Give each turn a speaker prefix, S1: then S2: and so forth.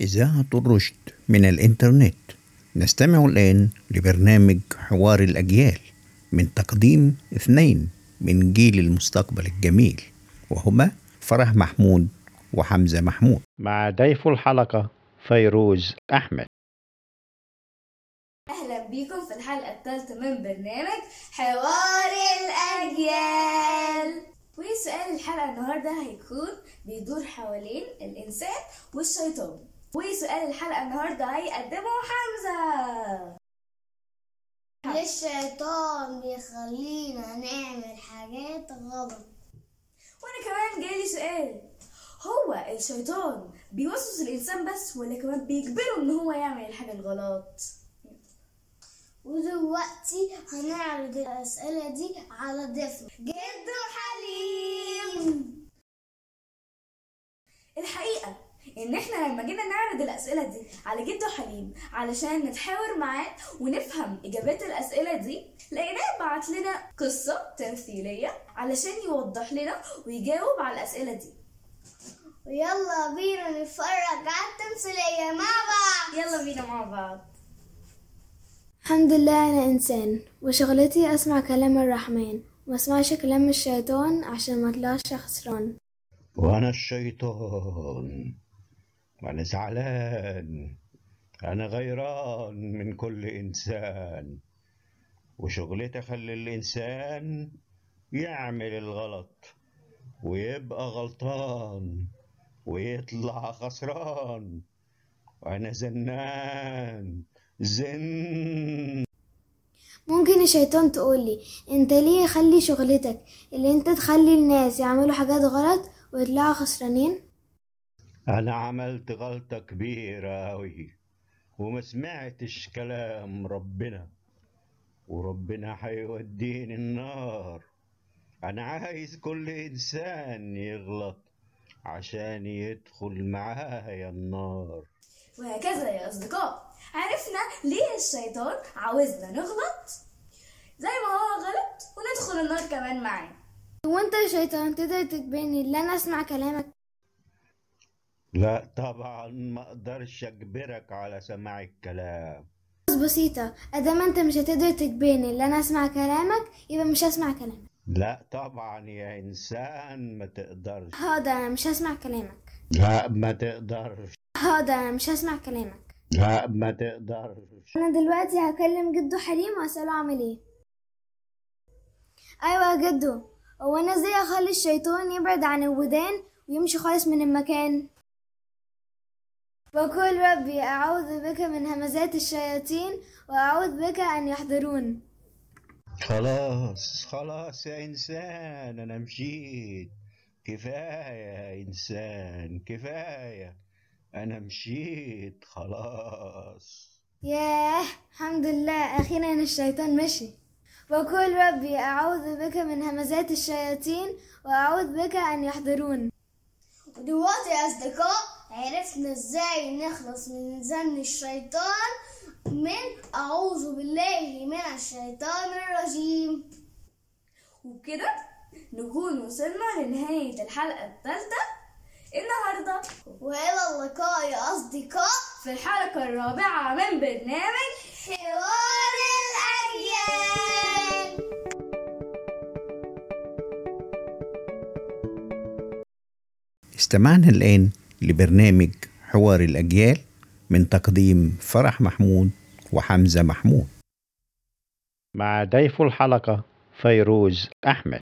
S1: إذاعة الرشد من الإنترنت. نستمع الآن لبرنامج حوار الأجيال من تقديم اثنين من جيل المستقبل الجميل وهما فرح محمود وحمزة محمود.
S2: مع ضيف الحلقة فيروز أحمد.
S3: أهلا بيكم في الحلقة الثالثة من برنامج حوار الأجيال. وسؤال الحلقة النهاردة هيكون بيدور حوالين الإنسان والشيطان. وسؤال الحلقة النهاردة هيقدمه حمزة.
S4: الشيطان بيخلينا نعمل حاجات غلط.
S3: وأنا كمان جالي سؤال. هو الشيطان بيوسوس الإنسان بس ولا كمان بيجبره إن هو يعمل الحاجة الغلط؟
S4: ودلوقتي هنعرض الأسئلة دي على ضيفنا. جدو حليم
S3: الحقيقة إن إحنا لما جينا نعرض الأسئلة دي على جدو حليم علشان نتحاور معاه ونفهم إجابات الأسئلة دي لقيناه بعت لنا قصة تمثيلية علشان يوضح لنا ويجاوب على الأسئلة دي.
S4: ويلا بينا نتفرج على التمثيلية مع بعض.
S3: يلا بينا مع بعض.
S5: الحمد لله أنا إنسان وشغلتي أسمع كلام الرحمن وما أسمعش كلام الشيطان عشان ما أطلعش خسران.
S1: وأنا الشيطان. وأنا زعلان أنا غيران من كل إنسان. وشغلتي أخلي الإنسان يعمل الغلط ويبقى غلطان ويطلع خسران. وأنا زنان. زن.
S5: ممكن الشيطان تقولي أنت ليه خلي شغلتك اللي أنت تخلي الناس يعملوا حاجات غلط ويطلعوا خسرانين؟
S1: أنا عملت غلطة كبيرة أوي؟ وما سمعتش كلام ربنا. وربنا هيوديني النار. أنا عايز كل إنسان يغلط عشان يدخل معايا النار.
S3: وهكذا يا أصدقاء. عرفنا ليه الشيطان عاوزنا نغلط؟ زي ما هو غلط وندخل النار كمان معاه.
S5: هو انت يا شيطان تقدر تجبرني إن أنا أسمع كلامك؟
S1: لا طبعا ما أقدرش أجبرك على سماع الكلام.
S5: بس بسيطة. ادام أنت مش هتقدر تجبرني ان أنا أسمع كلامك يبقى مش هسمع كلامك.
S1: لا طبعا يا إنسان ما تقدرش.
S5: هقدر أنا مش هسمع كلامك.
S1: لا ما تقدرش.
S5: هقدر أنا مش هسمع كلامك.
S1: لا ما تقدرش.
S5: أنا دلوقتي هكلم جدو حليم وأسأله أعمل إيه. أيوه يا جدو. هو أنا إزاي أخلي الشيطان يبعد عن الودان ويمشي خالص من المكان؟ وقل ربي أعوذ بك من همزات الشياطين وأعوذ بك أن يحضرون.
S1: خلاص خلاص يا إنسان أنا مشيت. كفاية يا إنسان كفاية أنا مشيت. خلاص.
S5: ياه الحمد لله. أخيرا الشيطان مشي. وقل ربي أعوذ بك من همزات الشياطين وأعوذ بك أن يحضرون.
S4: ودلوقتي يا أصدقاء عرفنا إزاي نخلص من زن الشيطان من أعوذ بالله من الشيطان الرجيم.
S3: وبكده نكون وصلنا لنهاية الحلقة الثالثة. النهاردة
S4: وإلى اللقاء يا أصدقاء.
S3: في الحلقة الرابعة من برنامج
S4: حوار الأجيال.
S1: استمعنا الآن لبرنامج حوار الأجيال من تقديم فرح محمود وحمزة محمود.
S2: مع ضيف الحلقة فيروز أحمد.